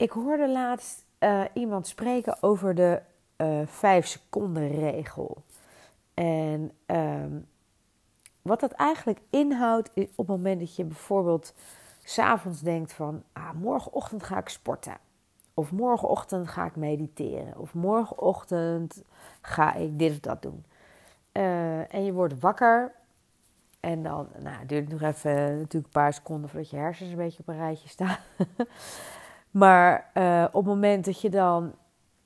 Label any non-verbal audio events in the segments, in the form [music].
ik hoorde laatst uh, iemand spreken over de uh, vijf seconden regel. En ehm, wat dat eigenlijk inhoudt is op het moment dat je bijvoorbeeld s'avonds denkt van ah, morgenochtend ga ik sporten. Of morgenochtend ga ik mediteren. Of morgenochtend ga ik dit of dat doen. Uh, en je wordt wakker. En dan nou, het duurt nog even natuurlijk een paar seconden voordat je hersens een beetje op een rijtje staan. [laughs] maar uh, op het moment dat je dan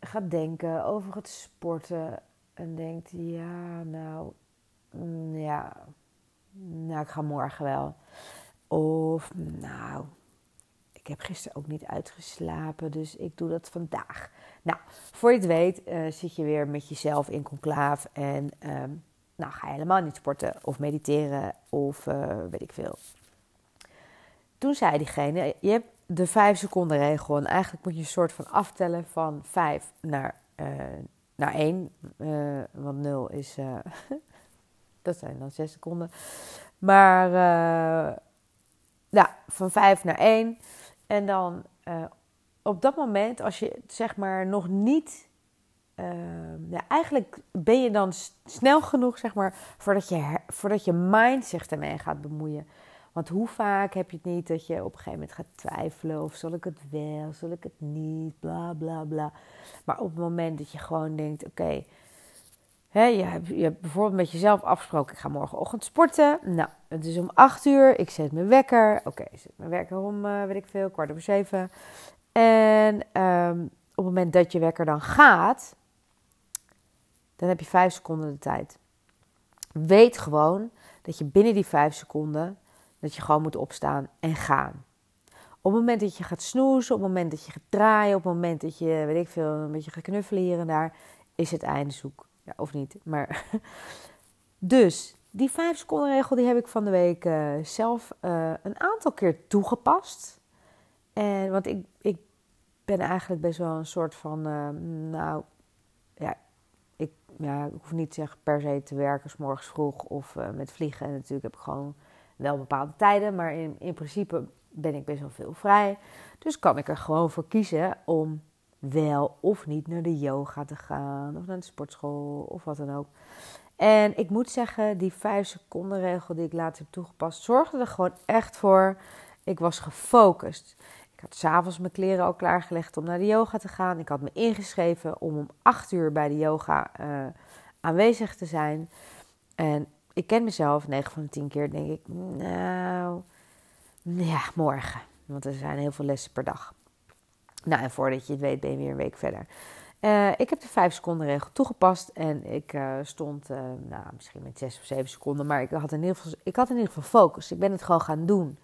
gaat denken over het sporten. En denkt, ja, nou, mm, ja, nou, ik ga morgen wel. Of, nou, ik heb gisteren ook niet uitgeslapen, dus ik doe dat vandaag. Nou, voor je het weet uh, zit je weer met jezelf in conclaaf en um, nou, ga helemaal niet sporten of mediteren of uh, weet ik veel. Toen zei diegene, je hebt de 5 seconden regel en eigenlijk moet je een soort van aftellen van 5 naar, uh, naar 1. want 0 is, [laughs] dat zijn dan 6 seconden. Maar ja, van 5 naar 1. En dan op dat moment, als je zeg maar nog niet. Eigenlijk ben je dan snel genoeg, zeg maar, voordat je, voordat je mind zich ermee gaat bemoeien. Want hoe vaak heb je het niet dat je op een gegeven moment gaat twijfelen of zal ik het wel, zal ik het niet, bla bla bla. Maar op het moment dat je gewoon denkt, oké, je, hebt, je bijvoorbeeld met jezelf afgesproken, ik ga morgenochtend sporten. Nou, het is om 8 uur, ik zet mijn wekker. Oké, ik zet mijn wekker om, uh, weet ik veel, kwart over zeven. En um, op het moment dat je wekker dan gaat, dan heb je 5 seconden de tijd. Weet gewoon dat je binnen die 5 seconden, dat je gewoon moet opstaan en gaan. Op het moment dat je gaat snoezen, op het moment dat je gaat draaien, op het moment dat je, weet ik veel, een beetje gaat knuffelen hier en daar, is het einde zoek. Ja, of niet. Maar [laughs] dus die 5 seconden regel die heb ik van de week uh, zelf uh, een aantal keer toegepast. En, want ik, ik ben eigenlijk best wel een soort van, uh, nou ja ik, ja, ik hoef niet zeggen per se te werken, s morgens vroeg of met vliegen. En natuurlijk heb ik gewoon wel bepaalde tijden, maar in, in principe ben ik best wel veel vrij. Dus kan ik er gewoon voor kiezen om wel of niet naar de yoga te gaan of naar de sportschool of wat dan ook. En ik moet zeggen, die 5 seconden regel die ik later heb toegepast, zorgde er gewoon echt voor. Ik was gefocust. Ik had s'avonds mijn kleren al klaargelegd om naar de yoga te gaan. Ik had me ingeschreven om om 8 uur bij de yoga uh, aanwezig te zijn. En ik ken mezelf, 9 van de 10 keer denk ik, nou, ja, morgen. Want er zijn heel veel lessen per dag. Nou, en voordat je het weet ben je weer een week verder. Uh, ik heb de 5 seconden regel toegepast en ik uh, stond, uh, nou, misschien met 6 of 7 seconden, maar ik had, in ieder geval, ik had in ieder geval focus. Ik ben het gewoon gaan doen.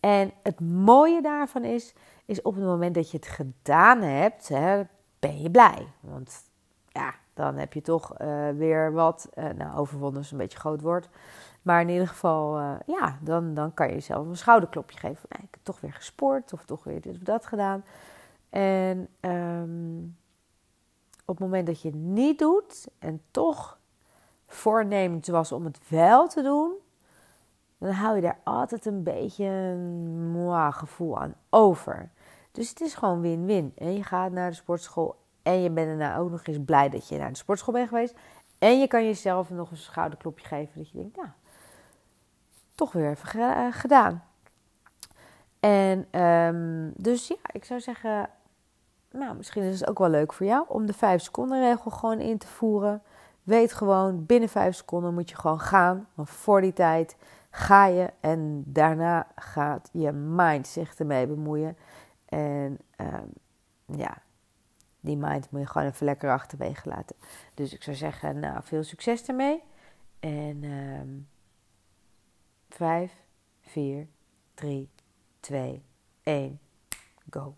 En het mooie daarvan is, is op het moment dat je het gedaan hebt, hè, ben je blij. Want ja, dan heb je toch weer wat, nou, overwonnen is een beetje groot woord. Maar in ieder geval, ja, dan, dan kan je jezelf een schouderklopje geven. Nou, ik heb toch weer gesport of toch weer dit of dat gedaan. En um, op het moment dat je het niet doet en toch voornemens was om het wel te doen, dan hou je daar altijd een beetje een gevoel aan over. Dus het is gewoon win-win. En je gaat naar de sportschool en je bent daarna ook nog eens blij dat je naar de sportschool bent geweest. En je kan jezelf nog een schouderklopje geven dat je denkt, nou, toch weer even eh, gedaan. En um, dus ja, ik zou zeggen, nou, misschien is het ook wel leuk voor jou om de 5 seconden regel gewoon in te voeren. Weet gewoon, binnen 5 seconden moet je gewoon gaan. Want voor die tijd ga je en daarna gaat je mind zich ermee bemoeien. En um, ja, die mind moet je gewoon even lekker achterwege laten. Dus ik zou zeggen, nou, veel succes ermee. En um, 5, 4, 3, 2, 1, go.